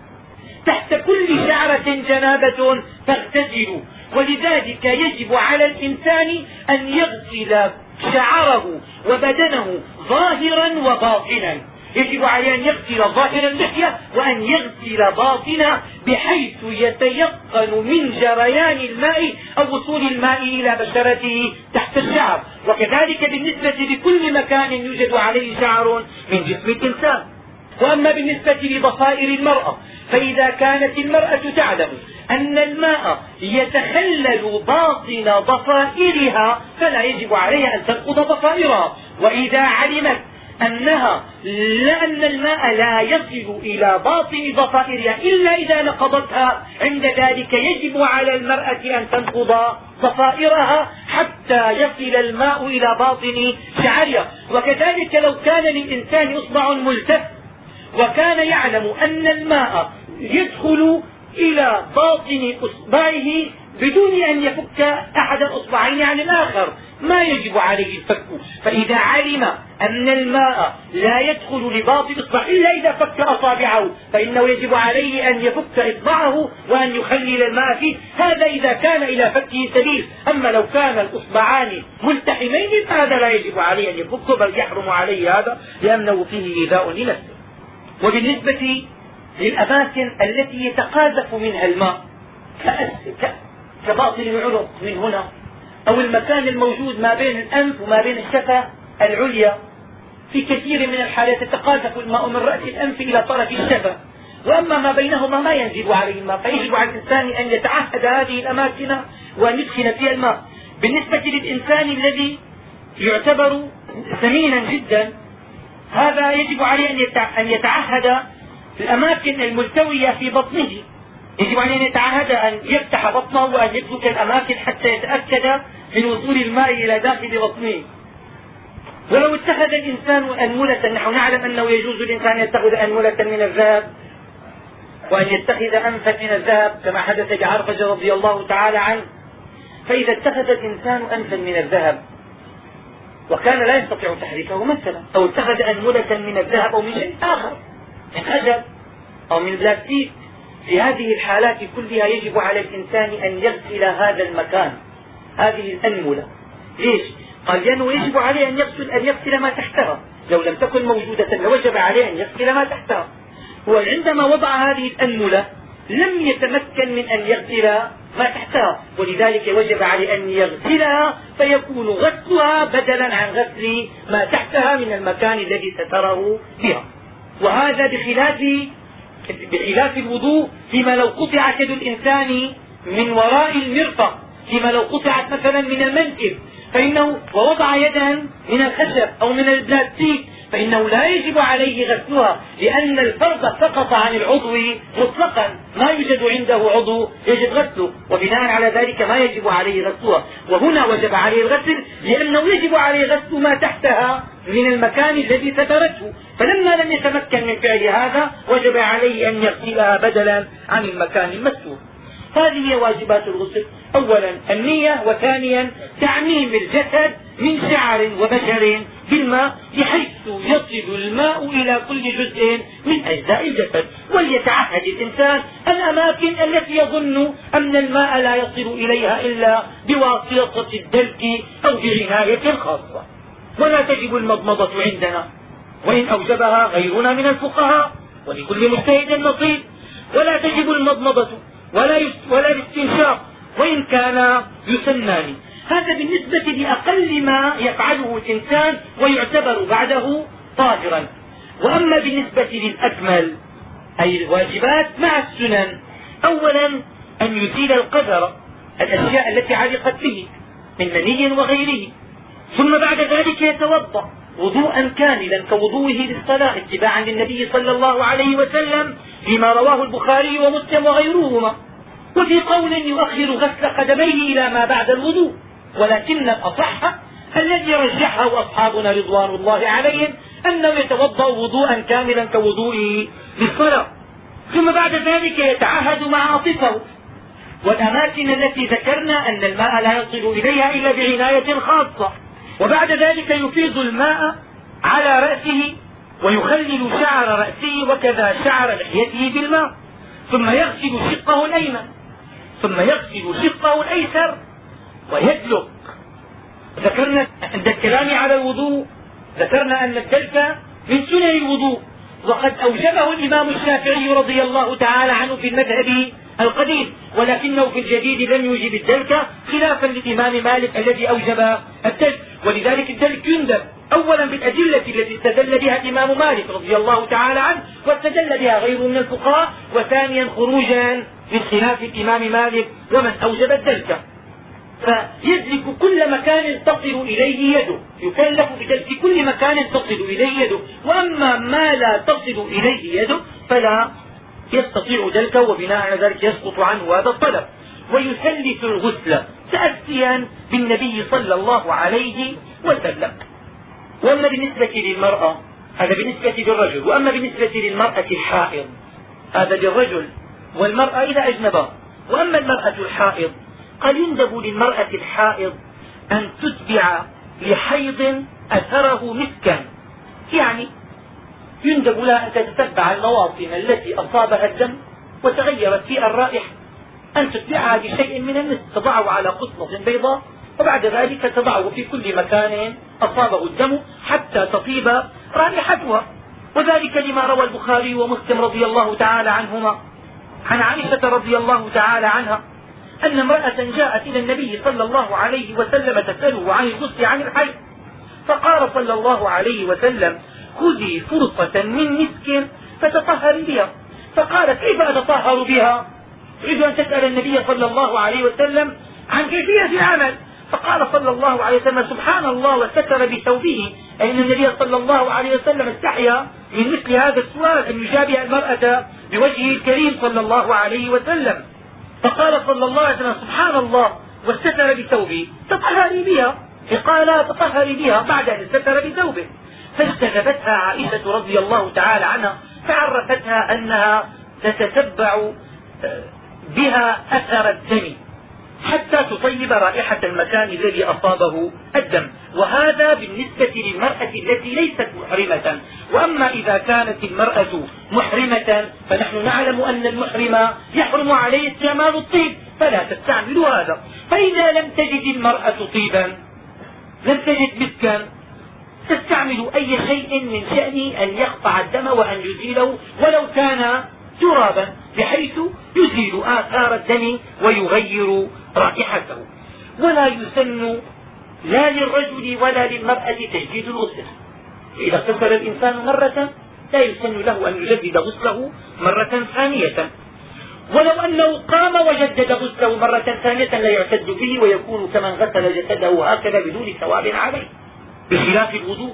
تحت كل شعرة جنابة تغتسل ولذلك يجب على الإنسان أن يغسل شعره وبدنه ظاهرا وباطنا. يجب عليه أن يغسل ظاهر اللحية وأن يغسل باطنها بحيث يتيقن من جريان الماء أو وصول الماء إلى بشرته تحت الشعر. وكذلك بالنسبة لكل مكان يوجد عليه شعر من جسم الإنسان. وأما بالنسبة لضفائر المرأة فإذا كانت المرأة تعلم أن الماء يتخلل باطن ضفائرها فلا يجب عليها أن تنقض ضفائرها وإذا علمت أنها لأن الماء لا يصل إلى باطن ضفائرها إلا إذا نقضتها عند ذلك يجب على المرأة أن تنقض ضفائرها حتى يصل الماء إلى باطن شعرها. وكذلك لو كان للإنسان إصبع ملتف وكان يعلم أن الماء يدخل إلى باطن إصبعه بدون أن يفك أحد الأصبعين عن الآخر. ما يجب عليه الفك. فإذا علم أن الماء لا يدخل لباطن اصبع إلا إذا فك أصابعه فإنه يجب عليه أن يفك إصبعه وأن يخلل الماء فيه. هذا إذا كان إلى فكه سبيل أما لو كان الإصبعان ملتحمين فهذا لا يجب عليه أن يفك بل يحرم عليه هذا لأنه فيه إيذاء لنفسه. وبالنسبة للأماكن التي يتقاذف منها الماء كباطن العنق من هنا أو المكان الموجود ما بين الأنف وما بين الشفة العليا في كثير من الحالات يتقاذف الماء من رأس الأنف إلى طرف الشفة وأما ما بينهما ما ينزل عليه الماء فيجب على الإنسان أن يتعهد هذه الأماكن وأن يدخل فيها الماء. بالنسبة للإنسان الذي يعتبر ثمينا جدا هذا يجب عليه أن يتعهد الأماكن الملتوية في بطنه. يجب عليه أن يتعهد أن يفتح بطنه وأن يترك الأماكن حتى يتأكد من وصول الماء إلى داخل بطنه. ولو اتخذ الإنسان أنملة نحن نعلم أنه يجوز للإنسان أن يتخذ أنملة من الذهب وأن يتخذ أنفا من الذهب كما حدث لعرفج رضي الله تعالى عنه. فإذا اتخذ الإنسان أنفا من الذهب وكان لا يستطيع تحريكه مثلا أو اتخذ أنملة من الذهب أو من شيء آخر. من خشب أو من بلاستيك. في هذه الحالات كلها يجب على الإنسان أن يغسل هذا المكان. هذه الأنملة. ليش؟ قال لأنه يجب عليه أن يغسل, أن يغسل ما تحتها. لو لم تكن موجودة لوجب عليه أن يغسل ما تحتها. هو عندما وضع هذه الأنملة لم يتمكن من أن يغسل ما تحتها. ولذلك وجب عليه أن يغسلها فيكون غسلها بدلا عن غسل ما تحتها من المكان الذي ستره بها. وهذا بخلاف بخلاف الوضوء فيما لو قطعت يد الإنسان من وراء المرفق فيما لو قطعت مثلا من المنكب فإنه ووضع يدا من الخشب أو من البلاستيك فإنه لا يجب عليه غسلها لأن الفرض سقط عن العضو مطلقا. ما يوجد عنده عضو يجب غسله وبناء على ذلك ما يجب عليه غسلها. وهنا وجب عليه الغسل لأنه يجب عليه غسل ما تحتها من المكان الذي سترته. فلما لم يتمكن من فعل هذا وجب عليه أن يغسلها بدلا عن المكان المستور هذه هي واجبات الغسل. اولا النية وثانيا تعميم الجسد من شعر وبشر بالماء بحيث يصل الماء إلى كل جزء من أجزاء الجسد. وليتعهد الإنسان الأماكن التي يظن أن الماء لا يصل إليها إلا بواسطة الدلك أو بعناية خاصة. ولا تجب المضمضة عندنا. وإن أوجبها غيرنا من الفقهاء ولكل مجتهد نصيب. ولا تجب المضمضة ولا ولا الاستنشاق. وإن كانا يسنان. هذا بالنسبة لأقل ما يفعله الإنسان ويعتبر بعده طاهرا. وأما بالنسبة للأكمل أي الواجبات مع السنن أولا أن يزيل القدر الأشياء التي علقت به من مني وغيره. ثم بعد ذلك يتوضأ وضوءا كاملا كوضوءه للصلاة اتباعا للنبي صلى الله عليه وسلم فيما رواه البخاري ومسلم وغيرهما. وفي قول يؤخر غسل قدميه إلى ما بعد الوضوء. ولكن الأصح الذي رجحه أصحابنا رضوان الله عليهم أنه يتوضا وضوءا كاملا كوضوئه للصلاة. ثم بعد ذلك يتعهد معاطفه والأماكن التي ذكرنا أن الماء لا يصل إليها إلا بعناية خاصة. وبعد ذلك يفيض الماء على رأسه ويخلل شعر رأسه وكذا شعر لحيته بالماء. ثم يغسل شقه الأيمن. ثم يغسل شقه الأيسر. ويدلك ذكرنا عند الكلام على الوضوء ذكرنا أن الدلك من سنن الوضوء. وقد أوجبه الإمام الشافعي رضي الله تعالى عنه في المذهب القديم ولكنه في الجديد لم يوجب الدلك خلافا للإمام مالك الذي أوجب الدلك ولذلك الدلك يندب أولا بالأدلة التي استدل بها الإمام مالك رضي الله تعالى عنه واستدل بها غيره من الفقهاء وثانيا خروجا من خلاف الإمام مالك ومن أوجب الدلك فيدرك كل مكان تصل إليه يده يكلف بدلك كل مكان تصل إليه يده. وأما ما لا تصل إليه يده فلا يستطيع دلكه وبناء على ذلك يسقط عنه هذا الطلب. ويثلث الغسل تأسيا بالنبي صلى الله عليه وسلم. وأما بالنسبة للمرأة هذا بالنسبة للرجل. وأما بالنسبة للمرأة الحائض هذا للرجل. والمرأة إذا أجنبا وأما المرأة الحائض قد يندب للمرأة الحائض أن تتبع لحيض أثره مسكا. يعني يندب لها أن تتتبع المواطن التي أصابها الدم وتغيرت فيها الرائحة. أن تتبعها بشيء من المسك تضعه على قطنة بيضاء وبعد ذلك تضعه في كل مكان أصابه الدم حتى تطيب رائحتها. وذلك لما روى البخاري ومسلم رضي الله تعالى عنهما. عن عائشة رضي الله تعالى عنها. أن امرأة جاءت إلى النبي صلى الله عليه وسلم تسأله عن الغسل عن الحي. فقال صلى الله عليه وسلم خذي فرصة من مسك فتطهري بها. فقالت كيف أتطهر بها؟ تريد أن تسأل النبي صلى الله عليه وسلم عن كيفية العمل. فقال صلى الله عليه وسلم سبحان الله. وستر بثوبه. أي ان النبي صلى الله عليه وسلم استحيا من مثل هذا السؤال أن يشابه المرأة بوجهه الكريم صلى الله عليه وسلم. فقال صلى الله عليه وسلم سبحان الله واستتر بثوبه تطهري بها. فقال تطهري بها بعد أن استتر بثوبه فاجتذبتها عائشة رضي الله تعالى عنها فعرفتها أنها تتتبع آه، بها أثر الدم. حتى تطيب رائحة المكان الذي أصابه الدم. وهذا بالنسبة للمرأة التي ليست محرمة. وأما إذا كانت المرأة محرمة فنحن نعلم أن المحرم يحرم عليه استعمال الطيب فلا تستعمل هذا. فإذا لم تجد المرأة طيبا لم تجد مسكا تستعمل أي شيء من شأن أن يقطع الدم وأن يزيله ولو كان ترابا بحيث يزيل آثار الدم ويغير رائحته. ولا يسن لا للرجل ولا للمرأة تجديد الغسل. إذا اغتسل الإنسان مرة لا يسن له أن يجدد غسله مرة ثانية. ولو أنه قام وجدد غسله مرة ثانية لا يعتد به ويكون كمن غسل جسده هكذا بدون ثواب عليه. بخلاف الوضوء.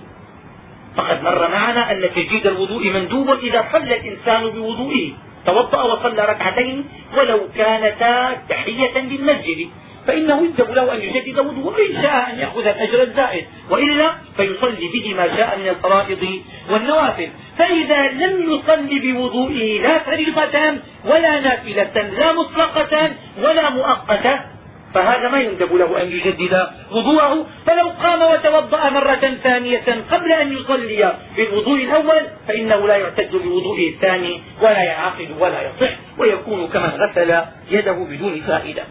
فقد مر معنا أن تجديد الوضوء مندوب إذا صلى الإنسان بوضوئه. توضأ وصلى ركعتين ولو كانتا تحية للمسجد. فإنه يجب له أن يجدد وضوءه إن شاء أن يأخذ الأجر الزائد. وإلا فيصلي به ما شاء من الفرائض والنوافل. فإذا لم يصلي بوضوئه لا فريضة ولا نافلة لا مطلقة ولا مؤقتة فهذا ما يندب له أن يجدد وضوءه فلو قام وتوضأ مرة ثانية قبل أن يصلي بالوضوء الأول فإنه لا يعتد بوضوئه الثاني ولا يعقد ولا يصح ويكون كمن غسل يده بدون فائدة.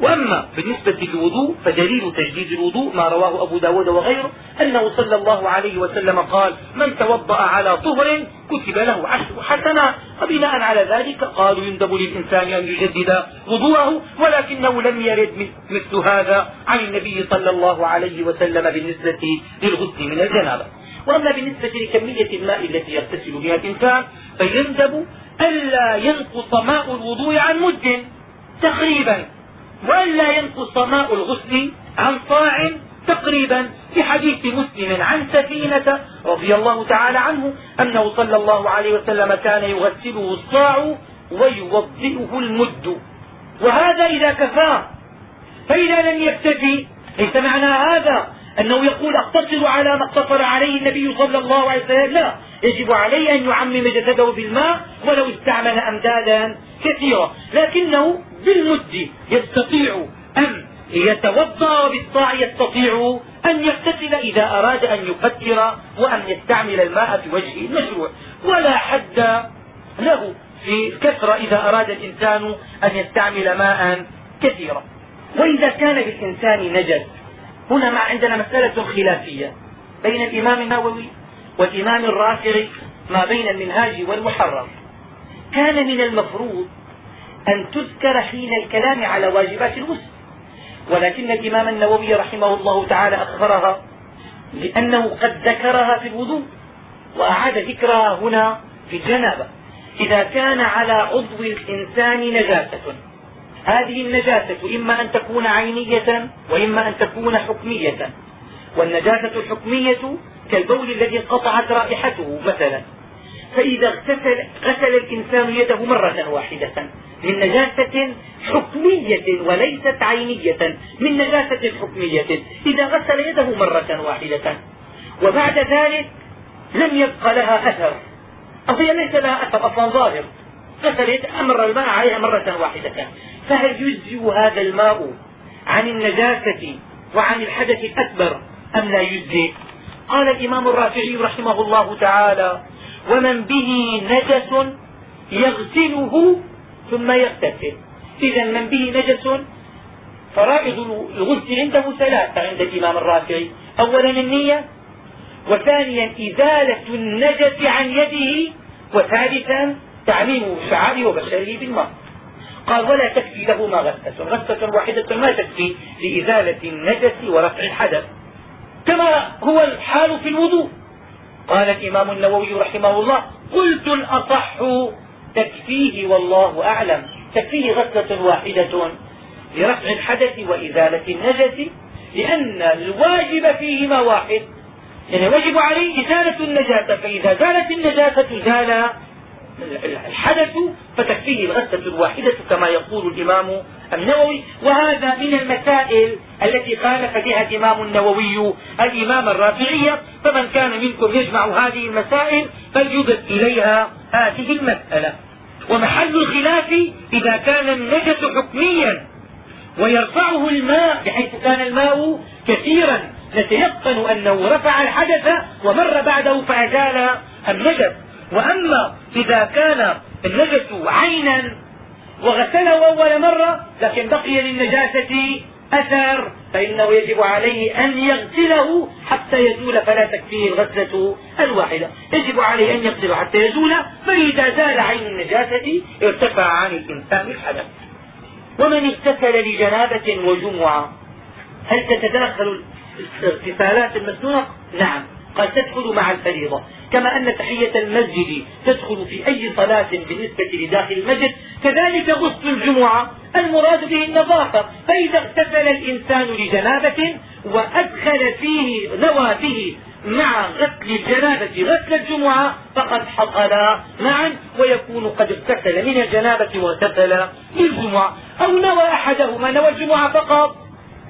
وأما بالنسبة للوضوء فدليل تجديد الوضوء ما رواه أبو ب داود وغيره أنه صلى الله عليه وسلم قال من توضأ على طهر كتب له عشر حسنات وبناء على ذلك قالوا يندب للإنسان أن يجدد وضوءه ولكنه لم يرد مثل هذا عن النبي صلى الله عليه وسلم بالنسبة للغسل من الجنابة. وأما بالنسبة لكمية الماء التي يغتسل بها الإنسان فيندب ألا ينقص ماء الوضوء عن مد تقريبا وألا ينقص ماء الغسل عن صاع تقريبا في حديث مسلم عن سفينة رضي الله تعالى عنه أنه صلى الله عليه وسلم كان يغسله الصاع ويوضئه المد. وهذا إذا كفاه فإذا لم يكتفي ليس معنى هذا أنه يقول أقتصر على ما اقتصر عليه النبي صلى الله عليه وسلم. لا يجب عليه أن يعمم جسده بالماء ولو استعمل أمدادا كثيرة. لكنه بالمد يستطيع أن يتوضأ وبالطاع يستطيع أن يغتسل إذا أراد أن يقدر وأن يستعمل الماء في وجهه المشروع. ولا حد له في الكثرة إذا أراد الإنسان أن يستعمل ماء كثيرا. وإذا كان بالإنسان نجس هنا ما عندنا مسألة خلافية بين الإمام النووي والإمام الرافعي ما بين المنهاج والمحرر كان من المفروض أن تذكر حين الكلام على واجبات الغسل. ولكن الإمام النووي رحمه الله تعالى أخبرها لأنه قد ذكرها في الوضوء وأعاد ذكرها هنا في الجنابة. إذا كان على عضو الإنسان نجاسة. هذه النجاسة إما أن تكون عينية وإما أن تكون حكمية. والنجاسة الحكمية كالبول الذي انقطعت رائحته مثلا. فإذا اغتسل غسل الإنسان يده مرة واحدة من نجاسة حكمية وليست عينية من نجاسة حكمية. إذا غسل يده مرة واحدة وبعد ذلك لم يبق لها أثر. أو هي ليس لها أثر أصلا ظاهر. غسل أمر الماء عليها مرة واحدة. فهل يجزئ هذا الماء عن النجاسة وعن الحدث الأكبر؟ أم لا يجزئ قال الإمام الرافعي رحمه الله تعالى ومن به نجس يغسله ثم يغتسل. إذا من به نجس فرائض الغسل عنده ثلاثة عند الإمام الرافعي. أولا النية وثانيا إزالة النجس عن يده وثالثا تعميم شعره وبشره بالماء. قال ولا تكفي له ما غسة غسة واحدة ما تكفي لإزالة النجس ورفع الحدث. كما هو الحال في الوضوء. قال الإمام النووي رحمه الله قلت الأصح تكفيه والله أعلم. تكفيه غسلة واحدة لرفع الحدث وإزالة النجس لأن الواجب فيهما واحد. يعني وجب عليه إزالة النجاسة فإذا زالت النجاسة زال الحدث فتكفيه الغسلة الواحدة كما يقول الإمام النووي. وهذا من المسائل التي خالف بها الإمام النووي الإمام الرافعية فمن كان منكم يجمع هذه المسائل فليضف إليها هذه المسألة. ومحل الخلاف إذا كان النجس حكميا ويرفعه الماء بحيث كان الماء كثيرا نتيقن أنه رفع الحدث ومر بعده فأزال النجس. وأما إذا كان النجس عينا وغسله أول مرة لكن بقي للنجاسة أثر فإنه يجب عليه أن يغسله حتى يزول فلا تكفيه الغسلة الواحدة. يجب عليه أن يغسله حتى يزول فإذا زال عين النجاسة ارتفع عن الإنسان الحدث. ومن اغتسل لجنابة وجمعة هل تتداخل الاغتسالات المسنونة؟ نعم. قد تدخل مع الفريضة. كما أن تحية المسجد تدخل في أي صلاة بالنسبة لداخل المسجد كذلك غسل الجمعة. المراد به النظافة. فإذا اغتسل الإنسان لجنابة وأدخل فيه نوى به مع غسل الجنابة غسل الجمعة فقد حصلا معا ويكون قد اغتسل من الجنابة واغتسل للجمعة. أو نوى أحدهما نوى الجمعة فقط.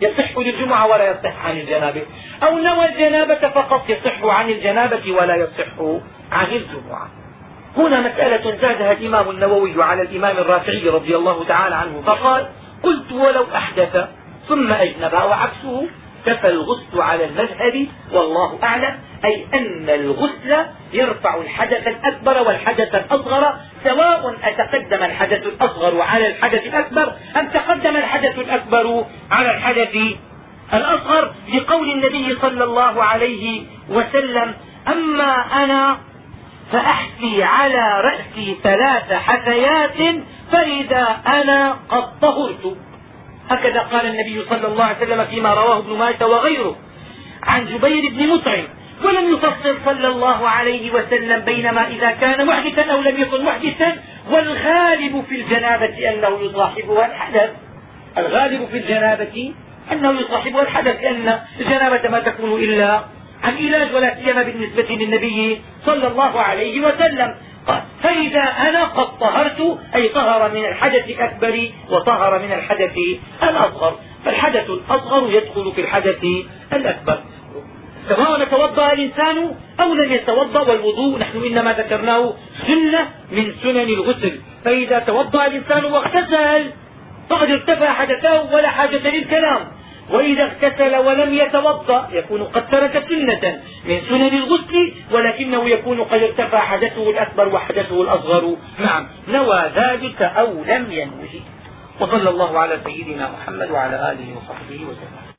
يصح للجمعة ولا يصح عن الجنابة. أو نوى الجنابة فقط يصح عن الجنابة ولا يصح عن الجمعة. هنا مسألة زادها الإمام النووي على الإمام الرافعي رضي الله تعالى عنه فقال قلت ولو أحدث ثم أجنب وعكسه كفى الغسل على المذهب والله أعلم أي أن الغسل يرفع الحدث الأكبر والحدث الأصغر سواء أتقدم الحدث الأصغر على الحدث الأكبر أم تقدم الحدث الأكبر على الحدث الأصغر لقول النبي صلى الله عليه وسلم أما أنا فأحفي على رأسي ثلاث حثيات فإذا أنا قد طهرت. هكذا قال النبي صلى الله عليه وسلم فيما رواه ابن ماجه وغيره عن جبير بن مطعم ولم يفصل صلى الله عليه وسلم بينما إذا كان محدثا أو لم يكن محدثا والغالب في الجنابة أنه يصاحبها الحدث. الغالب في الجنابة أنه يصاحبها الحدث لأن الجنابة ما تكون إلا عن علاج ولا سيما بالنسبة للنبي صلى الله عليه وسلم. قال فإذا أنا قد طهرت أي طهر من الحدث الأكبر وطهر من الحدث الأصغر. فالحدث الأصغر يدخل في الحدث الأكبر. سواء توضا الإنسان أو لم يتوضأ؟ والوضوء نحن إنما ذكرناه سنة من سنن الغسل. فإذا توضأ الإنسان واغتسل فقد ارتفع حدثه ولا حاجة للكلام. وإذا اغتسل ولم يتوضأ يكون قد ترك سنة من سنن الغسل ولكنه يكون قد ارتفع حدثه الأكبر وحدثه الأصغر. نعم. نوى ذلك أو لم ينوه. وصلى الله على سيدنا محمد وعلى آله وصحبه وسلم.